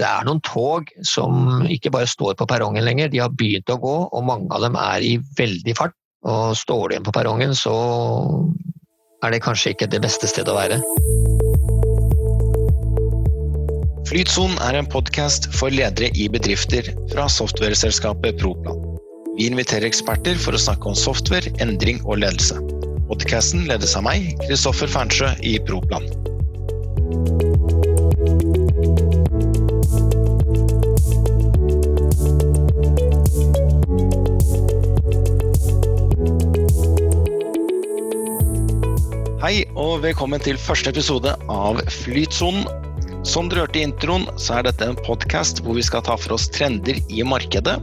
det er noen tog som ikke bare står på perrongen lenger, de har begynt å gå, og mange av dem er i veldig fart. Og står du igjen på perrongen, så er det kanskje ikke det beste stedet å være. Flytsonen er en podkast for ledere i bedrifter fra softwareselskapet Proplan. Vi inviterer eksperter for å snakke om software, endring og ledelse. Podcasten ledes av meg, Kristoffer Fernsjø i Proplan. Hei og velkommen til første episode av Flytsonen. Som dere hørte i introen, så er dette en podkast hvor vi skal ta for oss trender i markedet.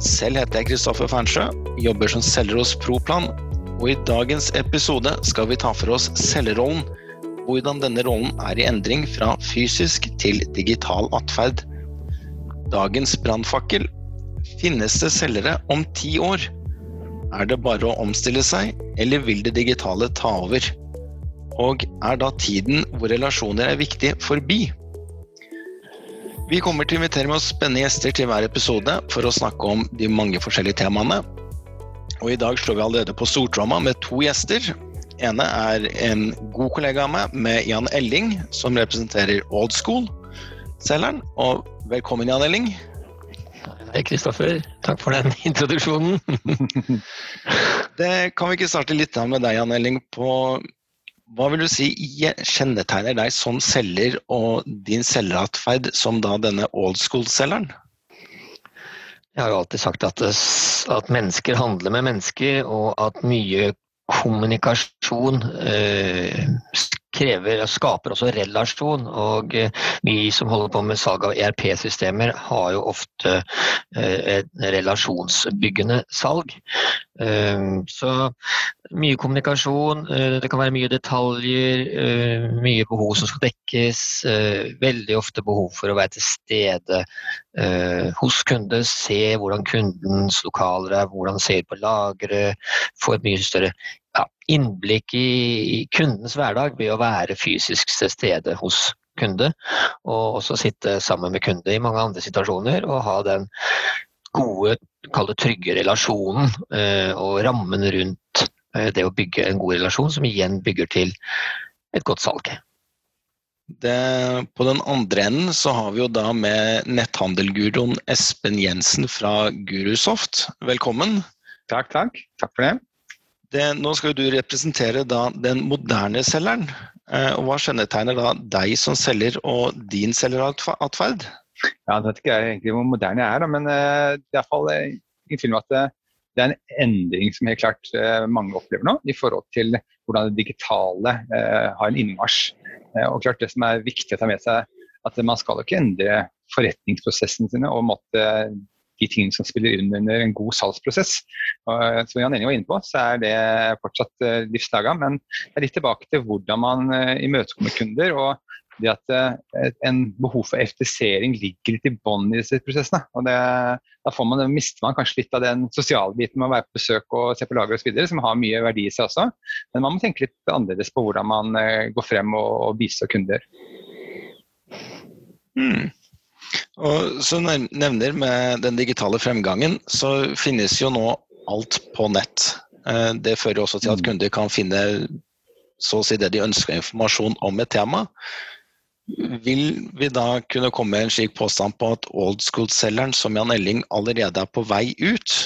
Selv heter jeg Kristoffer Fernsjø, jobber som selger hos Proplan. Og i dagens episode skal vi ta for oss selgerrollen. Hvordan denne rollen er i endring fra fysisk til digital atferd. Dagens brannfakkel. Finnes det selgere om ti år? Er det bare å omstille seg, eller vil det digitale ta over? Og er da tiden hvor relasjoner er viktig, forbi? Vi kommer til å invitere med oss spennende gjester til hver episode for å snakke om de mange forskjellige temaene. Og i dag slår vi allerede på stortromma med to gjester. ene er en god kollega av meg, med Jan Elling, som representerer Old School-selgeren. Og velkommen, Jan Elling. Hei, Kristoffer. Takk for den introduksjonen. det kan vi ikke starte litt med deg, Jan Elling. På hva vil du si kjennetegner deg som selger og din selgeratferd som da denne old school-selgeren? Jeg har jo alltid sagt at, at, mennesker handler med mennesker, og at mye kommunikasjon eh, krever, skaper også relasjon. Og eh, vi som holder på med salg av ERP-systemer, har jo ofte eh, et relasjonsbyggende salg. Eh, så mye kommunikasjon, det kan være mye detaljer, mye behov som skal dekkes. Veldig ofte behov for å være til stede hos kunde, se hvordan kundens lokaler er, hvordan ser på lageret. Få et mye større ja, innblikk i, i, kundens hverdag ved å være fysisk til stede hos kunde. Og også sitte sammen med kunde i mange andre situasjoner og ha den gode, kall det trygge relasjonen eh, og rammen rundt eh, det å bygge en god relasjon, som igjen bygger til et godt salg. Det, på den andre enden så har vi jo da med netthandelguroen Espen Jensen fra Gurusoft. Velkommen. Takk, takk. Takk for det det, nå skal du representere da den moderne selgeren. Eh, og Hva kjennetegner da deg som selger og din selgeratferd? Ja, jeg vet ikke egentlig hvor moderne jeg er, men uh, det er iallfall eh, ingen tvil om at det er en endring som helt klart mange opplever nå, i forhold til hvordan det digitale har en innmarsj. og klart Det som er viktig å ta med seg, at man skal ikke endre forretningsprosessen sine og måtte de tingene som spiller under en god salgsprosess. Og, som Jan Ening var inne på, så er det fortsatt uh, livslaga. Men det er litt tilbake til hvordan man uh, imøtekommer kunder. og det at uh, En behov for effektivisering ligger litt i bånn i disse prosessene. og det, Da får man, mister man kanskje litt av den sosiale biten med å være på besøk og se på lager osv., som har mye verdi i seg også. Men man må tenke litt annerledes på hvordan man går frem og, og bistår kunder. Hmm. Og så nevner med den digitale fremgangen, så finnes jo nå alt på nett. Eh, det fører også til at mm. kunder kan finne så å si det de ønsker informasjon om et tema. Vil vi da kunne komme med en slik påstand på at old school-selgeren som Jan Elling allerede er på vei ut?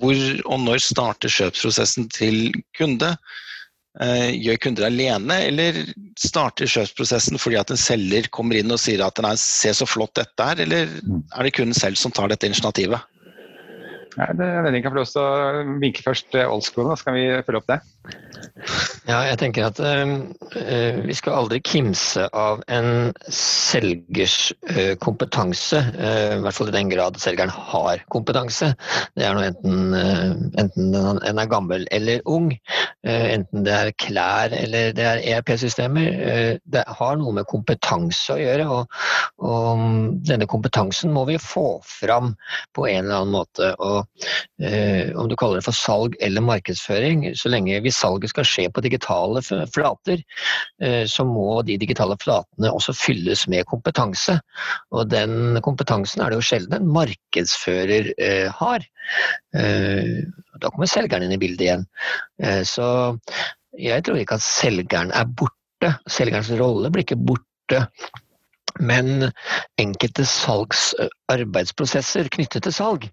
Hvor og når starter kjøpsprosessen til kunde? Eh, gjør kunder alene, eller starter kjøpsprosessen fordi at en selger kommer inn og sier at nei, se så flott dette er, eller mm. er det kunden selv som tar dette initiativet? Nei, det, det kan få lov til å vinke først old school, så kan vi følge opp det. Ja, jeg tenker at uh, vi skal aldri kimse av en selgers uh, kompetanse. Uh, I hvert fall i den grad selgeren har kompetanse. Det er noe enten, enten en er gammel eller ung. enten det er klær eller det er ERP-systemer. det har noe med kompetanse å gjøre. Og, og denne kompetansen må vi få fram på en eller annen måte. Og Om du kaller det for salg eller markedsføring, så lenge vi salget skal skje på digitale flater, eh, så må de digitale flatene også fylles med kompetanse. Og den kompetansen er det jo sjelden en markedsfører eh, har. Eh, da kommer selgeren inn i bildet igjen. Så jeg tror ikke at selgeren er borte. Selgerens rolle blir ikke borte. Men enkelte salgsarbeidsprosesser knyttet til salg,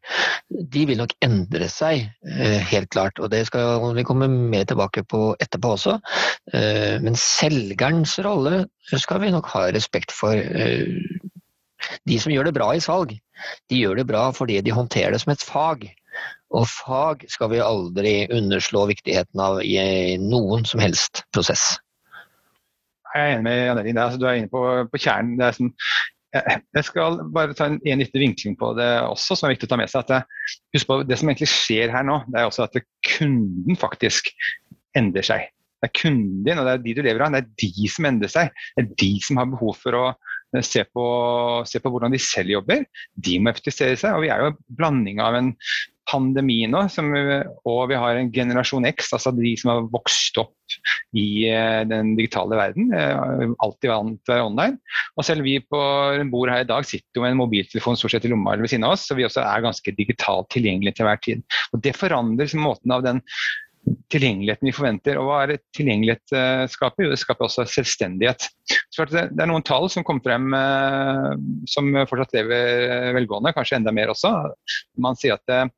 de vil nok endre seg, helt klart. Og det skal vi komme mer tilbake på etterpå også. Men selgerens rolle skal vi nok ha respekt for. De som gjør det bra i salg, de gjør det bra fordi de håndterer det som et fag. Og fag skal vi aldri underslå viktigheten av i noen som helst prosess. Jeg er enig med Jan Erik. Altså, du er inne på, på kjernen. Er sånn, jeg skal bare ta en, en liten vinkling på det også, som er viktig å ta med seg. det, Husk på det som egentlig skjer her nå, det er også at kunden faktisk endrer seg. Det er kunden din, og det er de du lever av. Det er de som endrer seg. Det er de som har behov for å se på, se på hvordan de selv jobber. De må effektivisere seg. Og vi er jo en blanding av en pandemi nå, som, og vi har en generasjon X, altså de som har vokst opp i uh, den digitale verden. Alltid vant til online. Og selv vi på bord her i dag sitter jo med en mobiltelefon stort sett i lomma ved siden av oss, så vi også er ganske digitalt tilgjengelige til hver tid. Og Det forandrer måten av den tilgjengeligheten vi forventer. Og hva er det tilgjengelighet uh, skaper? Jo, det skaper også selvstendighet. Så det, er noen tall som kom frem som fortsatt lever velgående, kanskje enda mer også. Man sier at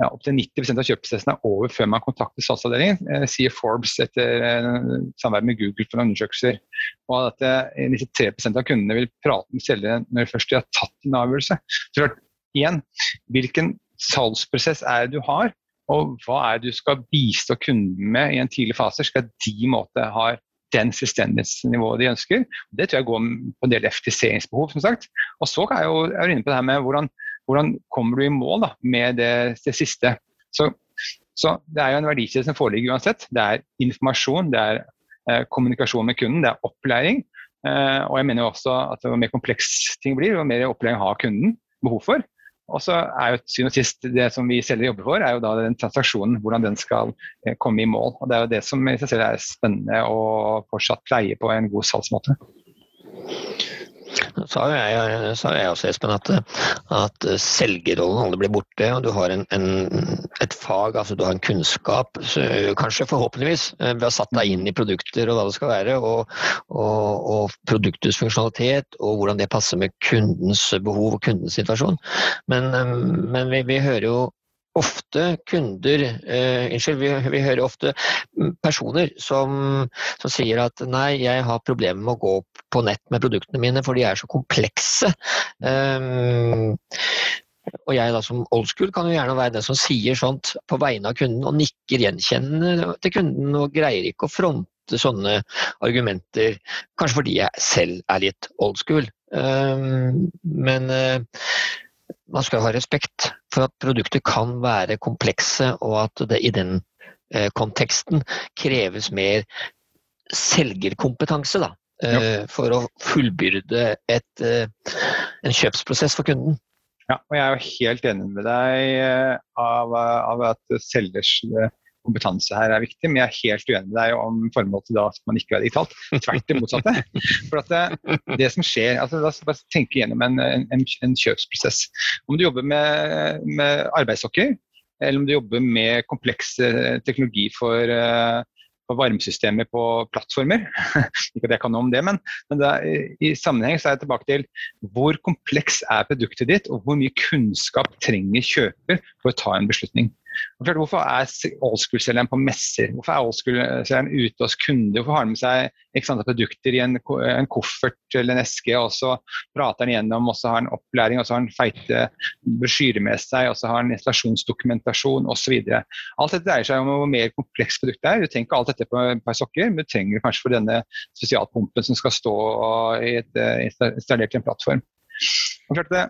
ja, Opptil 90% av kjøpeprosessen er over før man kontakter salgsavdelingen, eh, sier Forbes etter eh, samarbeid med Google for undersøkelser. Og at eh, 93% av kundene vil prate med selgeren når først de har tatt en avgjørelse. Så igjen, Hvilken salgsprosess er det du har, og hva er det du skal bistå kunden med i en tidlig fase, skal de måte ha den selvstendighetsnivået de ønsker. Det tror jeg går på en del effektiviseringsbehov, som sagt. Og så er jeg jo er inne på det her med hvordan hvordan kommer du i mål da, med det, det siste. Så, så, det er jo en verdikjede som foreligger uansett. Det er informasjon, det er eh, kommunikasjon med kunden, det er opplæring. Eh, og jeg mener jo også at jo mer kompleks ting blir, jo mer opplæring har kunden behov for. Og så er jo syvende og sist det som vi selger jobber for, er jo da den transaksjonen, hvordan den skal eh, komme i mål. Og Det er jo det som i seg selv er spennende å fortsatt pleie på en god salgsmåte. Så jo jeg, sa jeg også, Espen, at, at selgerrollen aldri blir borte. og Du har en, en, et fag, altså du har en kunnskap, kanskje forhåpentligvis, eh, ved å satt deg inn i produkter og hva det skal være, og, og, og produktets funksjonalitet og hvordan det passer med kundens behov og kundens situasjon. Men, eh, men vi, vi hører jo ofte kunder eh, Unnskyld, vi, vi, hører ofte personer som, som, sier at nei, jeg har problemer med å gå på nett med produktene mine, for de er så komplekse. Um, og jeg da som old school kan jo gjerne være den som sier sånt på vegne av kunden og nikker gjenkjennende til kunden og greier ikke å fronte sånne argumenter, kanskje fordi jeg selv er litt old school. Um, men uh, man skal ha respekt for at produkter kan være komplekse, og at det i den eh, konteksten kreves mer selgerkompetanse da, ja. for å fullbyrde et, eh, en kjøpsprosess for kunden. Ja, og jeg er jo helt enig med deg eh, av, av at selgers eh, kompetanse her er viktig, men jeg er helt uenig med deg om formålet til da at man ikke er digitalt. Tvert det motsatte. For at det, det som skjer, altså La oss bare tenke gjennom en, en, en kjøpsprosess. Om du jobber med, med arbeidssokker, eller om du jobber med kompleks teknologi for, på varmesystemer på plattformer. ikke at jeg kan noe om det, men, men det er, i sammenheng så er jeg tilbake til hvor kompleks er produktet ditt, og hvor mye kunnskap trenger kjøper for å ta en beslutning. Hvorfor er oldschool-selgeren på messer? Hvorfor er oldschool-selgeren ute hos kunder? Hvorfor har han med seg x antall produkter i en, en, koffert eller en eske, og så prater han igjennom, og så har han opplæring, og så har han feite brosjyrer med seg, og så har han installasjonsdokumentasjon osv. Alt dette dreier seg om hvor mer komplekst produktet er. Du trenger ikke alt dette på et par sokker, men du trenger det kanskje for denne spesialpumpen som skal stå eh, installert i en plattform. Og klart det,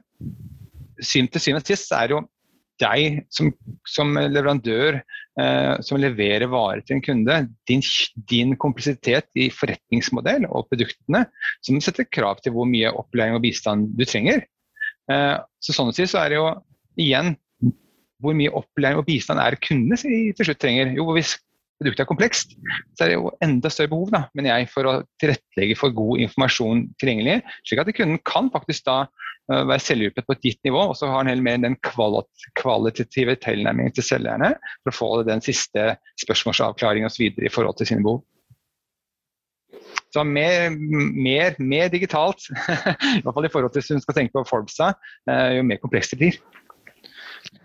syn til syvende og sist er jo deg som, som leverandør eh, som leverer varer til en kunde, din, din, komplisitet i forretningsmodell og produktene, som setter krav til hvor mye opplæring og bistand du trenger. Eh, så sånn å si så er det jo igjen hvor mye opplæring og bistand er kundene til slutt trenger. Jo, hvis produktet er komplekst, så er det jo enda større behov da, men jeg, for å tilrettelegge for god informasjon tilgjengelig, slik at kunden kan faktisk da uh, være selvhjulpet på et gitt nivå, og så har han heller mer den kvalitative tilnærmingen til selgerne for å få den siste spørsmålsavklaringen osv. i forhold til sine behov. Så mer, mer, mer digitalt, i hvert fall i forhold til hvis hun skal tenke på Forbesa, uh, jo mer komplekst det blir.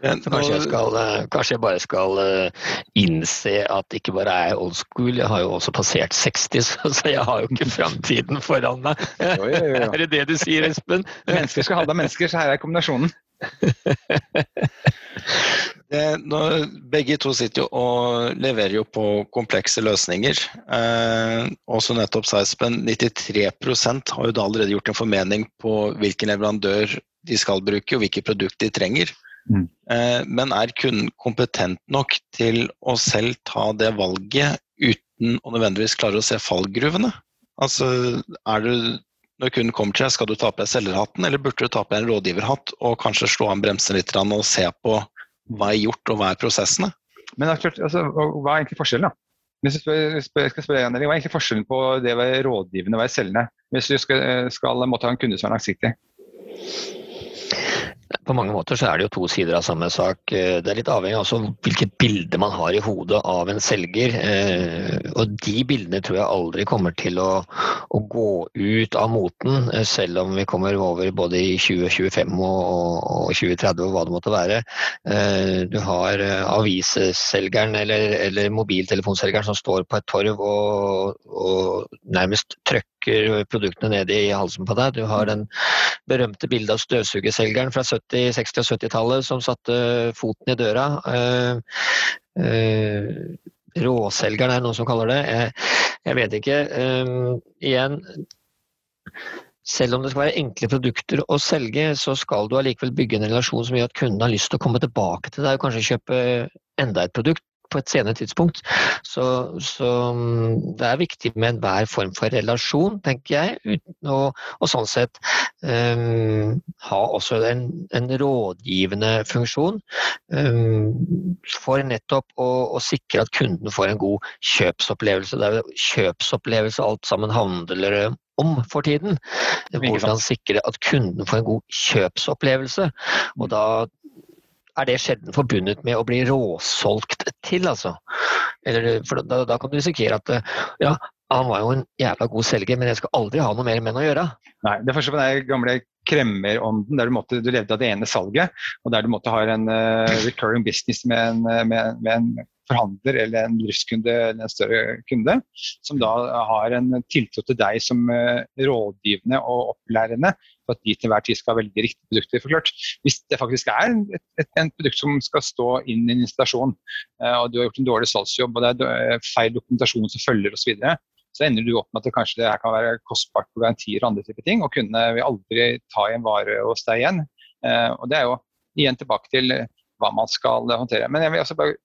Så kanskje jeg, skal, eh, kanskje jeg bare skal eh, innse at ikke bare er old school, jeg har jo også passert 60, så jeg har jo ikke framtiden foran meg. Jo, jo, jo. Er det det du sier, Espen? Mennesker skal handle av mennesker, så her er kombinasjonen. Nå, begge to sitter jo og leverer jo på komplekse løsninger. Eh, også nettopp sa Espen, 93% har jo da allerede gjort en formening på hvilken leverandør de skal bruke og hvilket produkt de trenger. Mm. Eh, men er kunden kompetent nok til å selv ta det valget uten å nødvendigvis klare å se fallgruvene? Altså, er du, når kunden kommer til deg, skal du ta på deg selgerhatten, eller burde du ta på deg en rådgiverhatt og kanskje slå an bremsen litt og se på hva er gjort og hva er prosessene? Men altså, Hva er egentlig forskjellen? da? Hvis jeg skal spørre igjen, Hva er egentlig forskjellen på det å være rådgivende og være selgende? Hvis du skal, skal måtte ha en kunde som er langsiktig? På mange måter så er det jo to sider av samme sak. Eh, det er litt avhengig av hvilket bilde man har i hodet av en selger. Eh, og de bildene tror jeg aldri kommer til å, å gå ut av moten, eh, selv om vi kommer over både i 2025 og, og 2030 og hva det måtte være. Du har avisselgeren eller, eller mobiltelefonselgeren som står på et torv og, og nærmest trøkker produktene ned i halsen på deg. Du har den berømte bildet av støvsugerselgeren fra 70 60- og 70-tallet som satte foten i døra. Eh, eh, råselgeren er det noen som kaller det. Jeg, vet ikke. Um, igjen, selv om det skal være enkle produkter å selge, så skal du allikevel bygge en relasjon som gjør at kunden har lyst til å komme tilbake til deg og kanskje kjøpe enda et produkt på et senere tidspunkt. Så, så, mm, det er viktig med enhver form for relasjon, tenker jeg. Uten å, og sånn sett um, ha også en, en, rådgivende funksjon. Um, for nettopp å, å, sikre at kunden får en god kjøpsopplevelse. Det er jo kjøpsopplevelse alt sammen handler om for tiden. Hvordan sikre at kunden får en god kjøpsopplevelse. Og da er det sjelden forbundet med å bli råsolgt til, altså. Eller, for da, da, kan du risikere at ja, han var jo en jævla god selger, men jeg skal aldri ha noe mer med han å gjøre. Nei, det er først på den gamle kremmerånden der du, måtte, du, levde av det ene salget, og der du måtte ha en uh, recurring business med en, med, med en forhandler eller en driftskunde eller en større kunde, som da har en tiltro til deg som uh, rådgivende og opplærende for at de til hver tid skal velge riktige produkter. For klart, hvis det faktisk er et, et, en produkt som skal stå inn i en installasjon, uh, og du har gjort en dårlig salgsjobb og det er feil dokumentasjon som følger osv., så, så ender du opp med at det kanskje det kan være kostbart på garantier og andre typer ting, og kundene vil aldri ta i en vare hos deg igjen. Uh, og Det er jo igjen tilbake til hva man skal håndtere. Men jeg vil også bare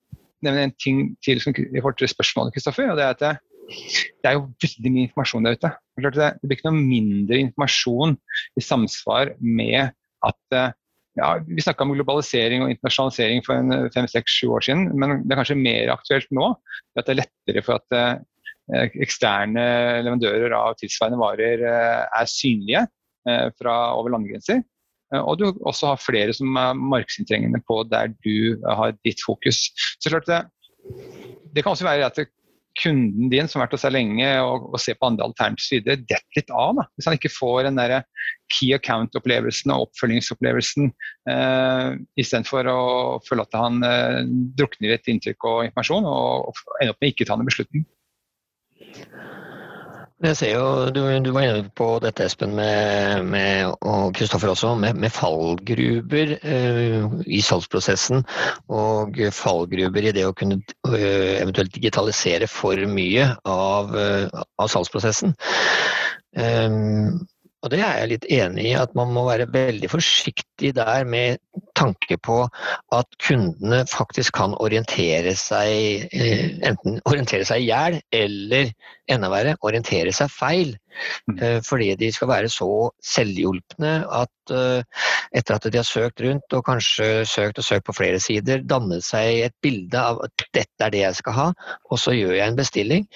nevne en ting til i forhold til spørsmålet, Kristoffer. og det er at det, det er jo veldig mye informasjon der ute. Det, blir ikke noe mindre informasjon i samsvar med at ja, Vi snakka om globalisering og internasjonalisering for fem, seks, sju år siden, men det er kanskje mer aktuelt nå. At det er lettere for at eh, eksterne leverandører av tilsvarende varer eh, er synlige eh, fra over landegrenser. Eh, og du også har flere som er markedsinntrengende på der du har ditt fokus. Så klart det, det kan også være at kunden din som har vært hos deg lenge og, og ser på andre alternativer videre, detter litt av. Da. Hvis han ikke får den der key account-opplevelsen og oppfølgingsopplevelsen eh, istedenfor å føle at han eh, drukner i et inntrykk og informasjon og, og ender opp med ikke ta noen beslutning. Jeg ser jo, du, du, var inne på dette, Espen, med, med og Kristoffer også, med, med fallgruber uh, i salgsprosessen. Og fallgruber i det å kunne uh, eventuelt digitalisere for mye av, uh, av salgsprosessen. Um, og det er jeg litt enig i, at man må være veldig forsiktig der med tanke på at kundene faktisk kan orientere seg eh, enten orientere seg i hjel, eller enda verre, orientere seg feil. Mm. Eh, fordi de skal være så selvhjulpne at eh, etter at de har søkt rundt og kanskje søkt og søkt på flere sider, danne seg et bilde av at dette er det jeg skal ha, og så gjør jeg en bestilling.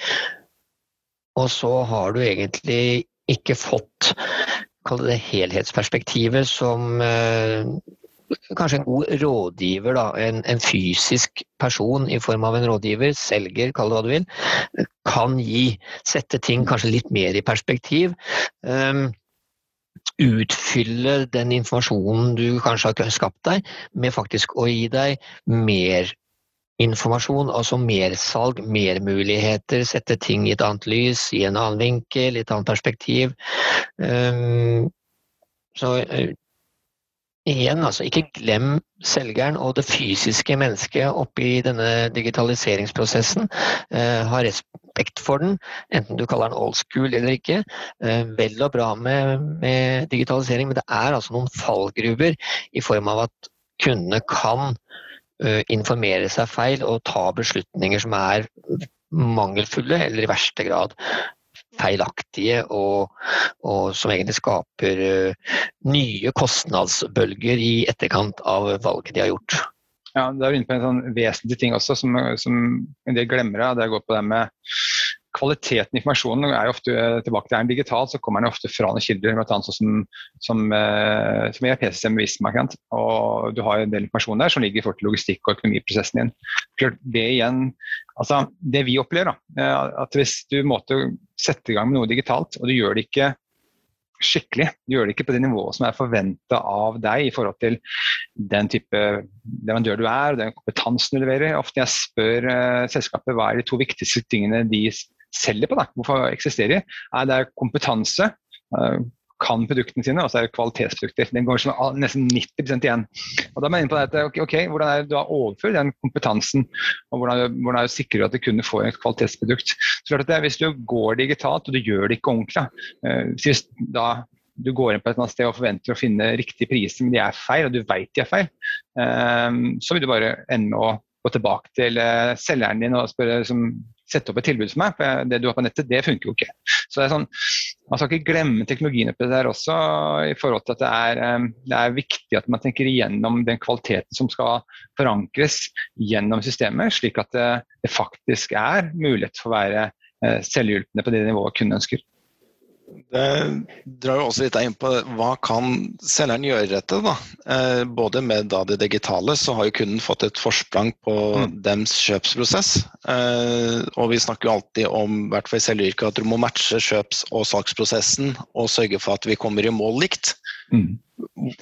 Og så har du egentlig ikke fått det helhetsperspektivet som eh, kanskje en god rådgiver, da, en, en, fysisk person i form av en rådgiver, selger, kall det hva du vil, kan gi. Sette ting kanskje litt mer i perspektiv. Um, utfylle den informasjonen du kanskje har skapt deg, med faktisk å gi deg mer informasjon, altså mersalg, mermuligheter, sette ting i et annet lys, i en annen vinkel, i et annet perspektiv. Um, så uh, igjen, altså ikke glem selgeren og det fysiske mennesket oppi denne digitaliseringsprosessen. Uh, ha respekt for den, enten du kaller den old school eller ikke. Uh, vel og bra med, med digitalisering, men det er altså noen fallgruver i form av at kundene kan informere seg feil og ta beslutninger som er mangelfulle, eller i verste grad feilaktige, og, og som egentlig skaper nye kostnadsbølger i etterkant av valget de har gjort. Ja, Det er inne på en sånn vesentlig ting også som, som en del glemmer. Det går på det med kvaliteten i informasjonen er jo ofte tilbake til er digital, så kommer den ofte fra noen kilder, bl.a. sånn som, som, eh, som ERP-systemet Visma. Og du har en del informasjon der som ligger i forhold til logistikk og økonomiprosessen din. Klart, det igjen, altså det vi opplever, da, at hvis du måtte sette i gang med noe digitalt, og du gjør det ikke skikkelig. Du gjør det ikke på det nivået som er forventa av deg i forhold til den type leverandør du er og den kompetansen du leverer. Ofte jeg spør uh, selskapet hva er de to viktigste tingene de selger på, da. hvorfor eksisterer de? Er det kompetanse, uh, kan produktene sine, og så er det kvalitetsprodukter. Den går sånn, nesten 90% igjen. Og da er man inne på at, okay, okay, Hvordan er det du har overført den kompetansen, og hvordan, hvordan er det sikrer du at du kunne få et kvalitetsprodukt. Så klart at det, Hvis du går digitalt og du gjør det ikke ordentlig, hvis da du går inn på et annet sted og forventer å finne riktige priser, men de er feil, og du veit de er feil, um, så vil du bare ende med å gå tilbake til selgeren din og spørre som sette opp et tilbud for meg. For det du har på nettet, det funker jo ikke. Så det er sånn, Man skal ikke glemme teknologien oppi der også, i forhold til at det er, eh, det er, viktig at man tenker igjennom den kvaliteten som skal forankres gjennom systemet, slik at det, det faktisk er mulighet for å være eh, selvhjulpne på det nivået kunden ønsker. Det drar jo også litt inn på hva kan selgeren gjøre dette. da? Eh, både med da det digitale, så har jo kunden fått et forsprang på mm. dems kjøpsprosess. Eh, og vi snakker jo alltid om hvert fall i selgeryrket, at du må matche kjøps- og salgsprosessen og sørge for at vi kommer i mål likt. Mm.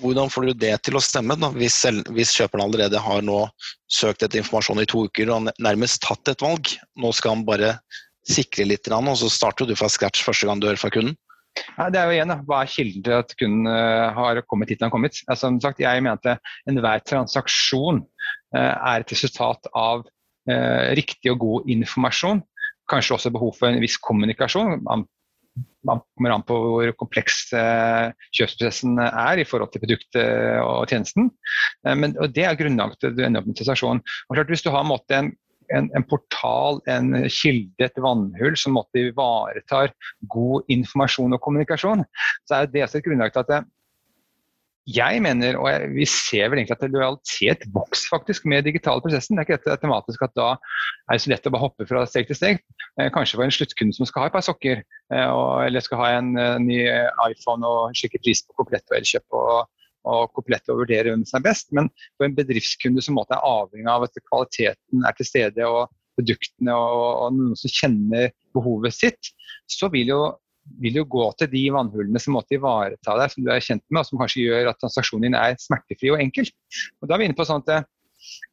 Hvordan får du det til å stemme, da? Hvis, selv, hvis kjøperen allerede har nå søkt etter informasjon i to uker og nærmest tatt et valg, nå skal han bare sikre litt, og så starter du fra scratch første gang du hører fra kunden? Ja, det er jo igjen da, Hva er kilden til at kunden uh, har kommet hit han har kommet? Altså, som sagt, jeg mente enhver transaksjon uh, er et resultat av uh, riktig og god informasjon. Kanskje også behov for en viss kommunikasjon. Man, man kommer an på hvor kompleks kjøpsprosessen er i forhold til produktet og tjenesten. Men, og Det er grunnlaget til at du ender opp med transaksjon. Og klart, hvis du har en, måte, en en, en, portal, en kilde, et vannhull som måtte ivaretar god informasjon og kommunikasjon, så er det et grunnlag til at det, jeg mener, og jeg, vi ser vel egentlig at lojalitet vokser faktisk med digitale prosessen. Det er ikke dette tematisk at da er det så lett å bare hoppe fra steg til steg. Eh, kanskje for en sluttkunde som skal ha et par sokker, eh, og, eller skal ha en uh, ny iPhone og skikkelig pris på komplett og elkjøp og, og komplett å vurdere hvem som er best. Men for en bedriftskunde som er avhengig av at kvaliteten er til stede og produktene og, og noen som kjenner behovet sitt, så vil jo, vil jo gå til de vannhullene som måtte ivareta deg, som du er kjent med, og som kanskje gjør at transaksjonen din er smertefri og enkel. Og da er vi inne på sånn at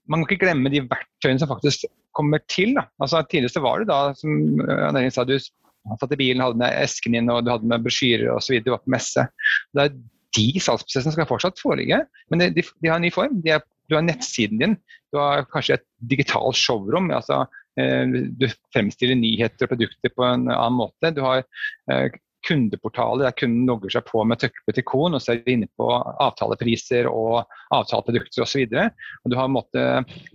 man kan ikke glemme de verktøyene som faktisk kommer til. Da. Altså, tidligere var det da, som Anne sa, du satt i bilen, hadde med esken din og du hadde med brosjyrer osv. Du var på messe. Det er de salgsprosessene skal fortsatt foreligge, men de, de har en ny form. Er, du har nettsiden din, du har kanskje et digitalt showrom. altså eh, Du fremstiller nyheter og produkter på en annen måte. Du har eh, kundeportaler der kunden logger seg på med på et ikon og de inne på avtalepriser og avtaleprodukter osv. Du har en måte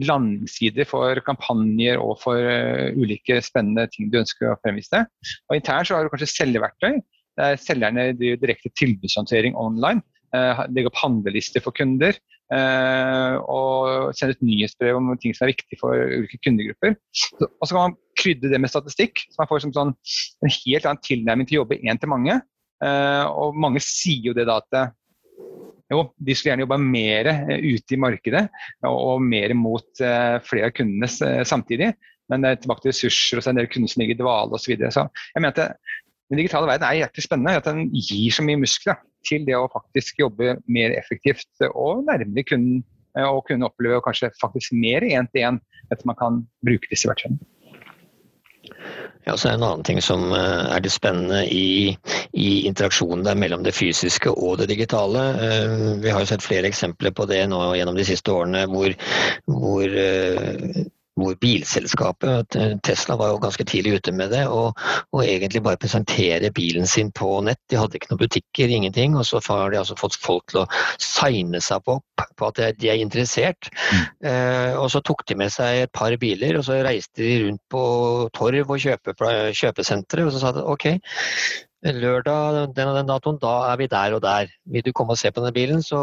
landingssider for kampanjer og for uh, ulike spennende ting du ønsker å fremvise. Og Internt så har du kanskje selgerverktøy. Der selgerne driver direkte tilbudshåndtering online. Uh, legger opp handlelister for kunder. Uh, og sender ut nyhetsbrev om ting som er viktig for ulike kundegrupper. Og så kan man krydre det med statistikk, så man får som sånn, en helt annen tilnærming til å jobbe én til mange. Og mange sier jo det da at jo, de skulle gjerne jobba mer ute i markedet og, mer mot flere av kundene samtidig. Men tilbake til ressurser og en del kunder som ligger i dvale osv. Så, så jeg mener at den digitale verden er hjertelig spennende. At den gir så mye muskler til det å faktisk jobbe mer effektivt og nærmere kunden. Eh, og kunne oppleve kanskje faktisk mer én til én etter man kan bruke disse verktøyene. Ja, så er En annen ting som eh, er det spennende i, i, interaksjonen der mellom det fysiske og det digitale. Eh, vi har jo sett flere eksempler på det nå gjennom de siste årene hvor, hvor hvor bilselskapet, Tesla var jo ganske tidlig ute med det, og, og, egentlig bare presentere bilen sin på nett. De hadde ikke noen butikker, ingenting. Og så har de altså fått folk til å signe seg på, på at de er interessert. Mm. Eh, og så tok de med seg et par biler, og så reiste de rundt på Torv og kjøpe, kjøpesentre, og så sa de OK. Lørdag den og den datoen, da er vi der og der. Vil du komme og se på denne bilen, så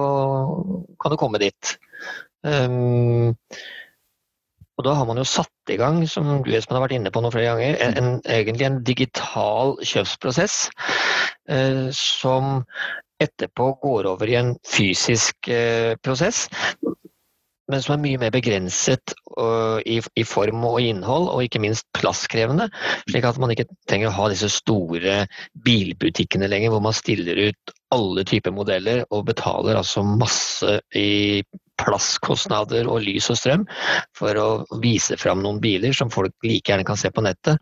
kan du komme dit. Um, og da har man jo satt i gang, som du Espen har vært inne på noen flere ganger, en, en, egentlig en digital kjøpsprosess eh, som etterpå går over i en fysisk eh, prosess. Men som er mye mer begrenset i, i, form og innhold, og ikke minst plasskrevende. Slik at man ikke trenger å ha disse store bilbutikkene lenger, hvor man stiller ut alle typer modeller og betaler altså masse i plasskostnader og lys og strøm for å vise fram noen biler som folk like gjerne kan se på nettet.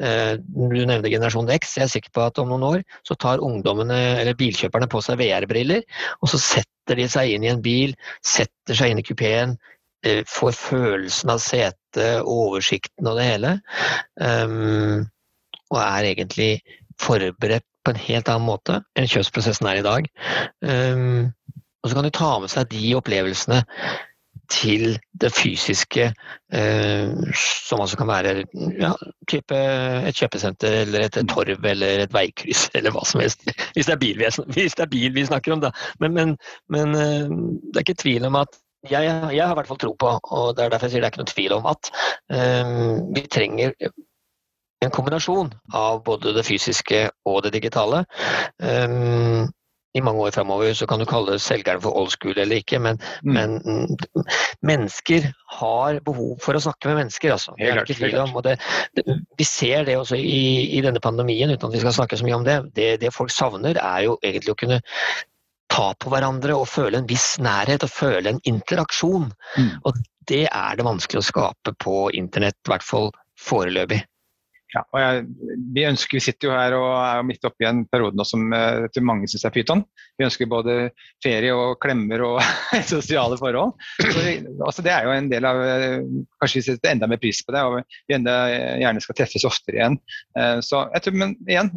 Eh, du nevnte generasjon X. Jeg er sikker på at om noen år så tar ungdommene eller bilkjøperne på seg VR-briller, og så setter de seg inn i en bil, setter seg inn i kupeen, eh, får følelsen av setet, oversikten og det hele. Um, og er egentlig forberedt på en helt annen måte enn kjøpsprosessen er i dag. Um, og så kan de ta med seg de opplevelsene til det fysiske, eh, som altså kan være ja, et kjøpesenter eller et torv eller et veikryss eller hva som helst. Hvis det er bil det er bil vi snakker om, da. Men, men, men eh, det er ikke tvil om at jeg, jeg, har i hvert fall tro på, og det er derfor jeg sier det er ikke noen tvil om at um, vi trenger en kombinasjon av både det fysiske og det digitale. Um, i mange år framover, så kan du kalle selgeren for old school eller ikke, men, mm. men, mennesker har behov for å snakke med mennesker. Altså. Det er ikke tvil om. Det, det, vi ser det også i, i, denne pandemien, uten at vi skal snakke så mye om det. det. Det folk savner, er jo egentlig å kunne ta på hverandre og føle en viss nærhet og føle en interaksjon. Mm. Og det er det vanskelig å skape på internett, i hvert fall foreløpig. Ja, og jeg, vi, ønsker, vi sitter jo her og er midt oppi en periode nå som til mange syns er pyton. Vi ønsker både ferie og klemmer og sosiale forhold. Så, altså, det er jo en del av uh, Kanskje vi setter enda mer pris på det, og vi enda gjerne skal treffes oftere igjen. Uh, så jeg tror, Men igjen,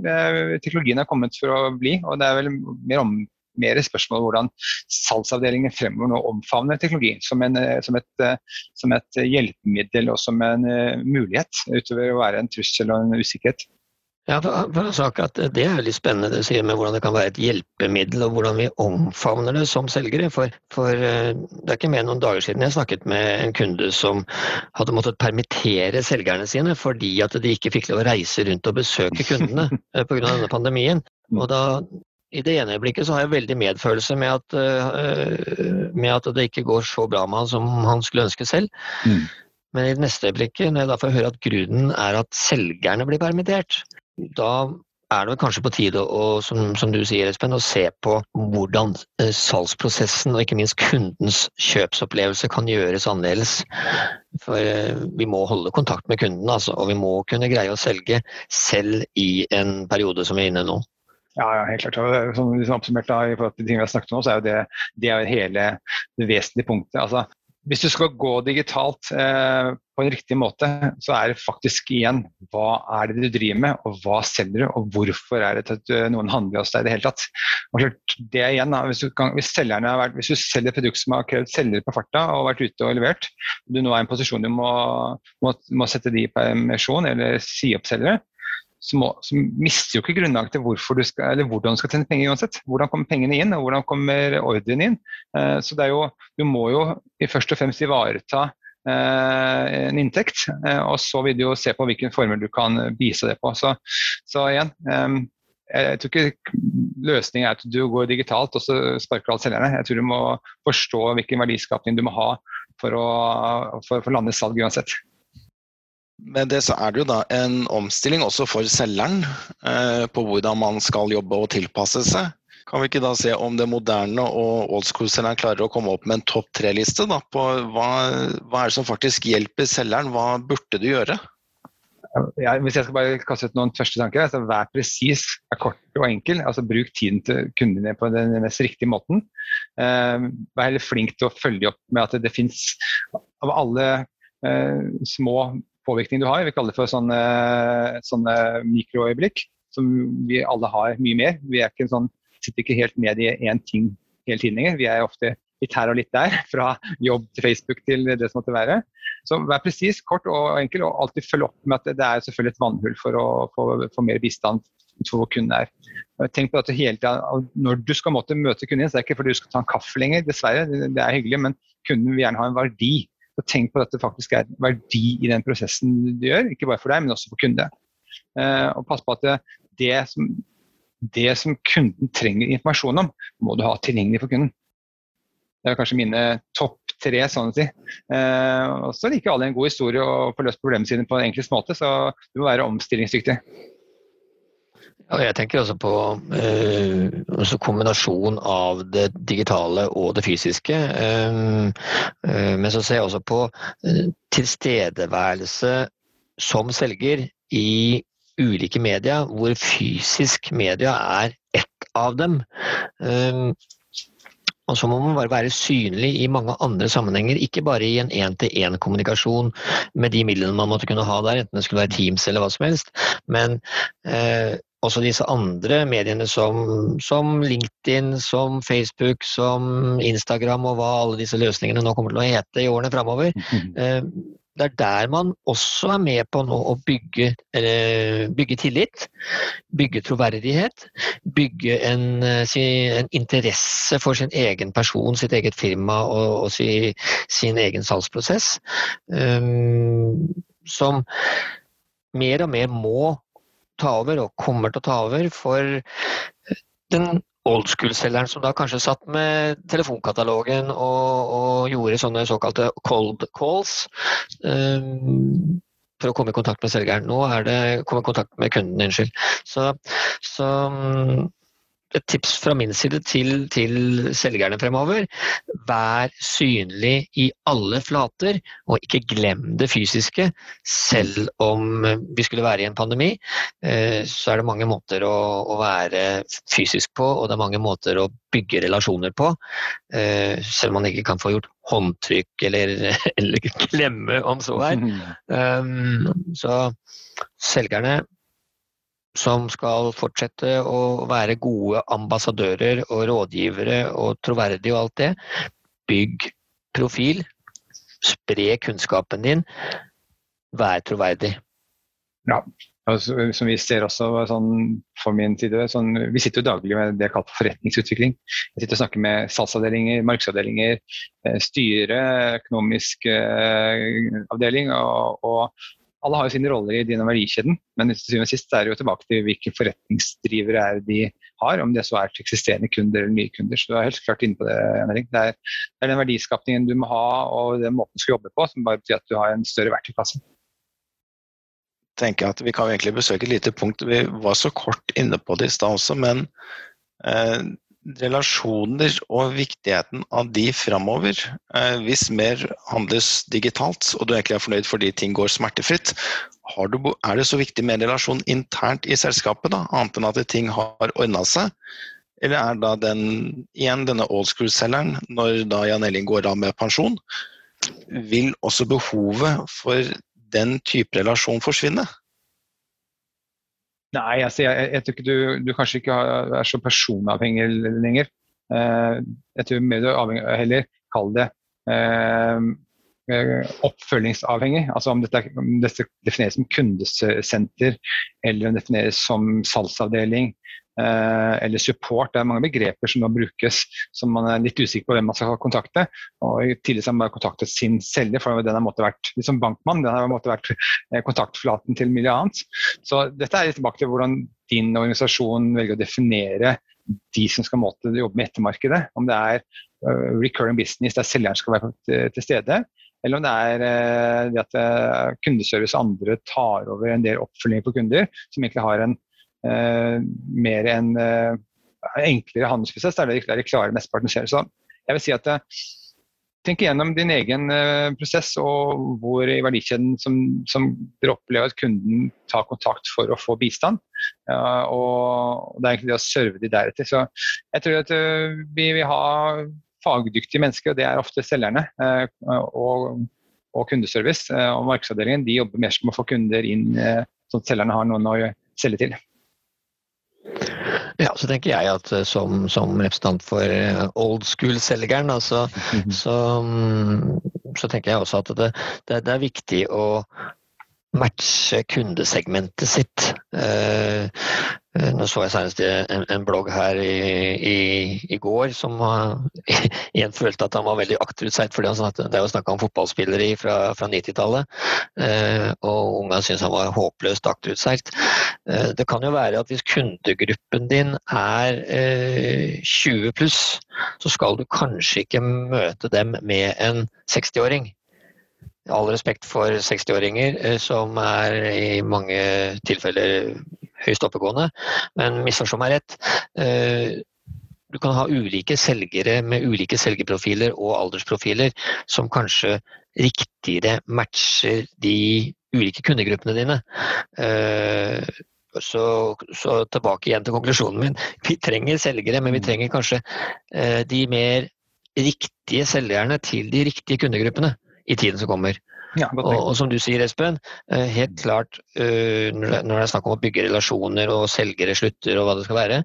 teknologien er kommet for å bli, og det er vel mer om mer spørsmål om hvordan salgsavdelingen fremover nå omfavner teknologi som, en, eh, som, et, eh, som, et, hjelpemiddel og som en uh, mulighet, utover å være en trussel og en usikkerhet. Ja, for, sak at Det er veldig spennende det du sier med hvordan det kan være et hjelpemiddel, og hvordan vi omfavner det som selgere. For, for det er ikke mer enn noen dager siden jeg snakket med en kunde som hadde måttet permittere selgerne sine fordi at de ikke fikk lov å reise rundt og besøke kundene pga. denne pandemien. Og da i det ene øyeblikket så har jeg veldig medfølelse med at, uh, med at det ikke går så bra med han som han skulle ønske selv. Mm. Men i det neste øyeblikket, når jeg da får høre at grunnen er at selgerne blir permittert, da er det kanskje på tide å, som, som, du sier, Espen, å se på hvordan uh, salgsprosessen og ikke minst kundens kjøpsopplevelse kan gjøres annerledes. For uh, vi må holde kontakt med kunden, altså, og vi må kunne greie å selge selv i en periode som vi er inne i nå. Ja, ja, helt klart. Som liksom oppsummert da, i forhold til tingene vi har snakket om, så er jo det, det er hele det vesentlige punktet. Altså, hvis du skal gå digitalt eh, på en riktig måte, så er det faktisk igjen hva er det du driver med, og hva selger du, og hvorfor er det at eh, noen handler hos deg i det hele tatt. Og det igjen, hvis, du kan, hvis, vært, hvis, du selger et produkt som har krevd selgere på farta og vært ute og levert, du nå er i en posisjon du må, må, må sette de i permisjon eller si opp selgere, så, må, så, mister jo ikke grunnlaget til du skal, hvordan du skal tjene penger uansett. Hvordan kommer pengene inn, og hvordan kommer ordren inn. Eh, så det er jo, du må jo først og fremst ivareta eh, en inntekt, eh, og så vil du jo se på hvilken formel du kan bise det på. Så, så igjen, eh, jeg tror ikke løsningen er at du går digitalt og så sparker alt selgerne. Jeg tror du må forstå hvilken verdiskapning du må ha for å, for, for lande salg uansett. Med det så er det jo da en omstilling også for selgeren eh, på hvordan man skal jobbe og tilpasse seg. Kan vi ikke da se om det moderne og old school-selgeren klarer å komme opp med en topp tre-liste på hva, hva, er det som faktisk hjelper selgeren? Hva burde du gjøre? Ja, hvis jeg skal bare kaste ut noen første tanker, altså Vær presis, er kort og enkel. altså Bruk tiden til kundene på den mest riktige måten. Eh, vær heller flink til å følge opp med at det, det fins av alle eh, små påvirkning du har. Vi kaller det for sånne, sånne mikroøyeblikk, som vi alle har mye mer. Vi ikke sånn, sitter ikke helt med i én ting hele tiden lenger. Vi er ofte litt her og litt der, fra jobb til Facebook til det som måtte være. Så vær presis, kort og enkel, og alltid følg opp med at det er selvfølgelig et vannhull for å få mer bistand for kunden er. Tenk på at hele tiden, Når du skal måtte møte kunden så er det ikke fordi du skal ta en kaffe lenger, dessverre, det er hyggelig, men kunden vil gjerne ha en verdi. Så tenk på at det faktisk er verdi i den prosessen du gjør, ikke bare for deg, men også for kunde. Eh, og pass på at det, det, som, det som kunden trenger informasjon om, må du ha tilgjengelig for kunden. Det er kanskje mine topp tre, sånn å si. Eh, og så liker alle en god historie og får løst problemene sine på en enklest måte, så du må være omstillingsdyktig. Ja, jeg tenker også på eh, også kombinasjon av det digitale og det fysiske. Eh, eh, men så ser jeg også på eh, tilstedeværelse som selger i ulike media, hvor fysisk media er ett av dem. Eh, og så må man bare være synlig i mange andre sammenhenger, ikke bare i en én-til-én-kommunikasjon med de midlene man måtte kunne ha der, enten det skulle være Teams eller hva som helst. Men eh, også disse andre mediene som, som, LinkedIn, som Facebook, som Instagram og hva alle disse løsningene nå kommer til å hete i årene framover. Eh, det er der man også er med på nå å bygge, bygge tillit, bygge troverdighet, bygge en, eh, en, interesse for sin egen person, sitt eget firma og, og sin, sin egen salgsprosess. Som mer og mer må ta over, og kommer til å ta over, for den old school-selgeren som da kanskje satt med telefonkatalogen og, og gjorde sånne såkalte cold calls um, for å komme i kontakt med selgeren. Nå er det komme i kontakt med kunden, unnskyld. Så, så et tips fra min side til, til, selgerne fremover. Vær synlig i alle flater, og ikke glem det fysiske. Selv om vi skulle være i en pandemi, eh, så er det mange måter å, å være fysisk på, og det er mange måter å bygge relasjoner på. Eh, selv om man ikke kan få gjort håndtrykk eller, eller klemme, om så er. Um, så selgerne som skal fortsette å være gode ambassadører og rådgivere og troverdige og alt det. Bygg profil. Spre kunnskapen din. Vær troverdig. Ja, som vi ser også sånn, for min side, sånn, Vi sitter jo daglig med det jeg kaller forretningsutvikling. Jeg sitter og snakker med salgsavdelinger, markedsavdelinger, eh, styre, økonomisk eh, avdeling og, og alle har jo sine roller i denne verdikjeden, men til syvende og sist er det jo tilbake til hvilke forretningsdrivere er de har, om det så er til eksisterende kunder eller nye kunder. Så du er helt klart inne på det, Henrik. Det er, den verdiskapningen du må ha og den måten du skal jobbe på, som bare betyr at du har en større verktøykasse. tenker at Vi kan egentlig besøke et lite punkt. Vi var så kort inne på det i stad også, men eh, relasjoner og viktigheten av de framover. Eh, hvis mer handles digitalt, og du egentlig er fornøyd fordi ting går smertefritt, du, er det så viktig med en relasjon internt i selskapet, da, annet enn at ting har ordna seg? Eller er da den, igjen denne old school-selgeren, når da Jan Elling går av med pensjon, vil også behovet for den type relasjon forsvinne? Nei, altså, jeg, jeg, tror ikke du, du kanskje ikke er så personavhengig lenger. Uh, jeg tror mer du avhengig, heller kall det uh, oppfølgingsavhengig. Altså om dette, om dette, defineres som kundesenter eller om det defineres som salgsavdeling Eh, eller support. Det er mange begreper som nå brukes som man er litt usikker på hvem man skal kontakte. og Tidligere har man kontaktet sin selger, for den har måttet vært liksom bankmann. Den har måttet vært eh, kontaktflaten til mye annet. Så dette er litt tilbake til hvordan din organisasjon velger å definere de som skal måtte jobbe med ettermarkedet. Om det er uh, recurring business der selgeren skal være til, til stede, eller om det er det at kundeservice og andre tar over en del oppfølging på kunder som egentlig har en Eh, mer enn eh, enklere handelsprosess, det, er det klarer mesteparten skjer. Så jeg vil si at eh, Tenk igjennom din egen prosess og hvor i verdikjeden som, som dere opplever at kunden tar kontakt for å få bistand. Ja, og Det er egentlig det å serve de deretter. Så jeg tror at vi vil ha fagdyktige mennesker, og det er ofte selgerne. Og, og kundeservice og markedsavdelingen de jobber mer som å få kunder inn sånn at selgerne har noen å selge til. Ja, så tenker jeg at eh, som, som representant for eh, old school-selgeren, altså, så, mm, så, tenker jeg også at det, det, det, er viktig å matche kundesegmentet sitt. Uh, Eh, nå så jeg senest en, blogg her i, i, i går som igjen følte at han var veldig akterutseilt. fordi Det er jo snakk om fotballspillere fra, fra 90-tallet, uh, eh, og unga syntes han var håpløst akterutseilt. Det kan jo være at hvis kundegruppen din er 20 pluss, så skal du kanskje ikke møte dem med en 60-åring all respekt for 60-åringer, som er i mange tilfeller høyst oppegående. Men misforstå meg rett. Eh, du kan ha ulike selgere med ulike selgerprofiler og aldersprofiler som kanskje riktigere matcher de ulike kundegruppene dine. Eh, så, så, tilbake igjen til konklusjonen min. Vi trenger selgere, men vi mm. trenger kanskje eh, de mer riktige selgerne til de riktige kundegruppene i tiden som kommer. Ja, og, og, som du sier, Espen, eh, helt klart eh, når det er snakk om å bygge relasjoner og selgere slutter og hva det skal være,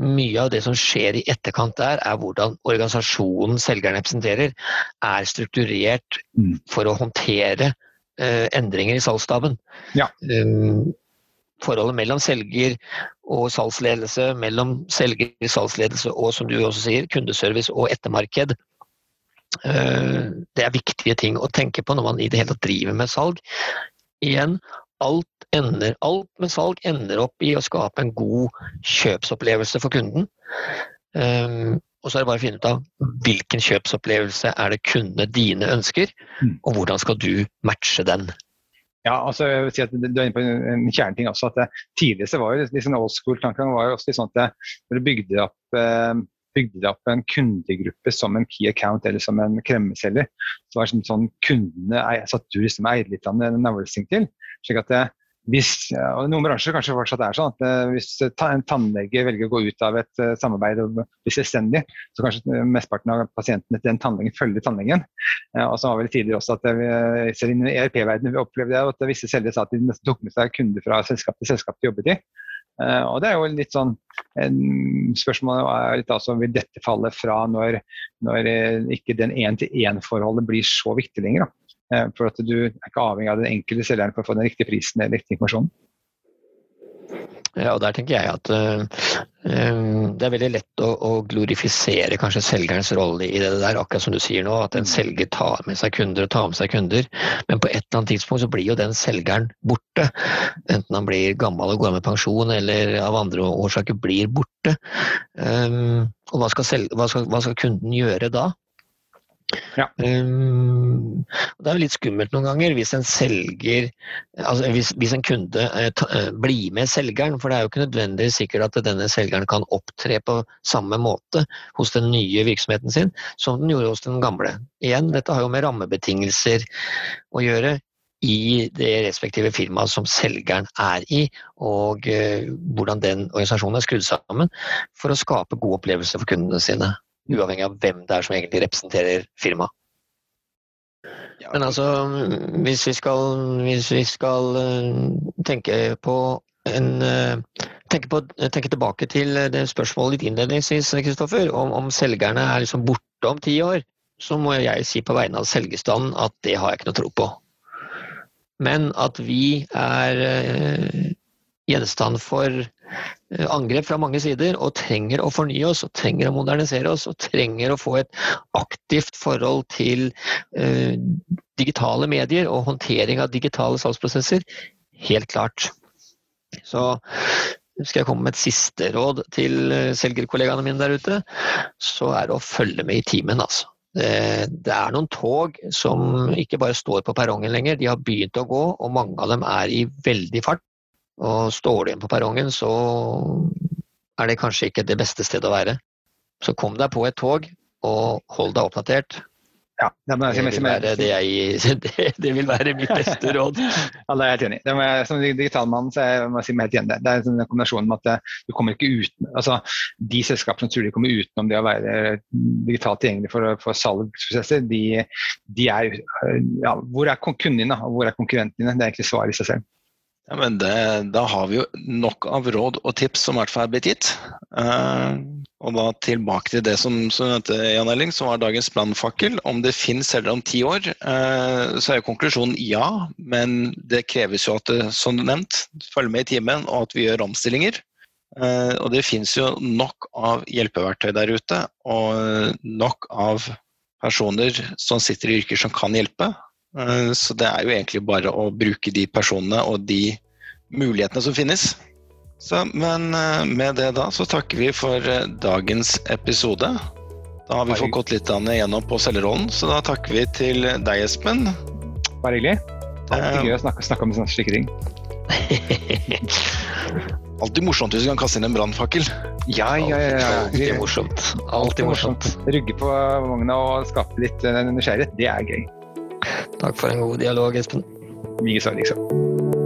mye av det som skjer i etterkant der, er hvordan organisasjonen selgeren representerer, er strukturert mm. for å håndtere uh, endringer i salgsstaben. Ja. Um, forholdet mellom selger og salgsledelse, mellom selger, salgsledelse og som du også sier, kundeservice og ettermarked, Eh, det er viktige ting å tenke på når man i det hele tatt driver med salg. Igjen, alt, ender, alt med salg ender opp i å skape en god kjøpsopplevelse for kunden. Um, og så er det bare å finne ut av hvilken kjøpsopplevelse er det kundene dine ønsker, mm. og hvordan skal du matche den. Ja, altså jeg vil si at Du er inne på en kjerneting også. at det, Tidligere var jo liksom old school-tankegang var jo også sånn at når du bygde opp eh, bygde de opp en kundegruppe som en key account eller som en kremmeselger. Så var det sånn, kundene satt du liksom eide litt av en navlesing til. slik at det, hvis, og Noen bransjer kanskje fortsatt er sånn at eh, hvis en tannlege velger å gå ut av et uh, samarbeid og bli selvstendig, så kanskje mesteparten av pasientene til den tannlegen følger tannlegen. Og så var vel tidligere også at vi i ERP-verdenen opplevde jeg at visse selgere sa at de nesten tok med seg kunder fra selskap til selskap de jobbet i. Uh, og det er jo litt sånn Spørsmålet er litt altså, vil dette falle fra når, når ikke den én-til-én-forholdet blir så viktig lenger. Da. Eh, for at du er ikke avhengig av den enkelte selgeren for å få den riktige prisen eller riktig informasjonen. Ja, og der tenker jeg at uh, det er veldig lett å, å, glorifisere kanskje selgerens rolle i det der, akkurat som du sier nå, at en mm. selger tar med seg kunder og tar med seg kunder. Men på et eller annet tidspunkt så blir jo den selgeren borte. Enten han blir gammel og går med pensjon, eller av andre årsaker blir borte. Um, og hva skal, hva, skal, hva skal kunden gjøre da? Ja. Um, det er jo litt skummelt noen ganger hvis en selger altså hvis, hvis en kunde eh, ta, eh, blir med selgeren, for det er jo ikke nødvendigvis sikkert at denne selgeren kan opptre på samme måte hos den nye virksomheten sin som den gjorde hos den gamle. Igjen, dette har jo med rammebetingelser å gjøre i det respektive firmaet som selgeren er i, og eh, hvordan den organisasjonen er skrudd sammen for å skape gode opplevelser for kundene sine uavhengig av hvem det er som egentlig representerer firmaet. Men altså, hvis vi skal, hvis vi skal eh, tenke på en eh, tenke, på, tenke, tilbake til det spørsmålet litt innledningsvis, Kristoffer, om, om, selgerne er liksom borte om ti år, så må jeg si på vegne av selgerstanden at det har jeg ikke noe tro på. Men at vi er eh, gjenstand for Eh, angrep fra mange sider og trenger å fornye oss og trenger å modernisere oss og trenger å få et aktivt forhold til uh, digitale medier og håndtering av digitale salgsprosesser. Helt klart. Så skal jeg komme med et siste råd til eh, selgerkollegaene mine der ute, så er det å følge med i timen, altså. Det er noen tog som ikke bare står på perrongen lenger, de har begynt å gå, og mange av dem er i veldig fart. Og står du igjen på perrongen, så er det kanskje ikke det beste stedet å være. Så kom deg på et tog, og hold deg oppdatert. Ja, det, det, vil være det, jeg, det, det, vil være mitt beste råd. ja, det er jeg helt enig i. Jeg, som digitalmann så jeg må si meg helt enig. Det er en kombinasjon med at eh, du kommer ikke uten, altså De selskapene som tror de kommer utenom det å være digitalt tilgjengelig for, for salgsprosesser, de, de er ja, Hvor er kundene dine, og hvor er konkurrentene dine? Det er egentlig svaret i seg selv. Ja, men det, Da har vi jo nok av råd og tips som i hvert fall er blitt gitt. Uh, og da tilbake til det som, som Jan Elling, som var dagens brannfakkel. Om det finnes selgere om ti år, uh, så er jo konklusjonen ja. Men det kreves jo at det, som du nevnt, følger med i timen, og at vi gjør omstillinger. Uh, og det finnes jo nok av hjelpeverktøy der ute, og nok av personer som sitter i yrker som kan hjelpe. Eh, så det er jo egentlig bare å bruke de personene og de mulighetene som finnes. Så, men eh, med det da så takker vi for eh, dagens episode. Da har vi fått gått litt igjennom på selgerrollen, så da takker vi til deg, Espen. Bare hyggelig. Alltid gøy å snakke, snakke om sånne slike ting. Alltid morsomt hvis du kan kaste inn en brannfakkel. Ja, ja, ja. Alltid morsomt. Alltid morsomt. Rugge på vogna og skape litt nysgjerrighet, det er gøy. Takk for en god dialog, Espen. Likeså, liksom.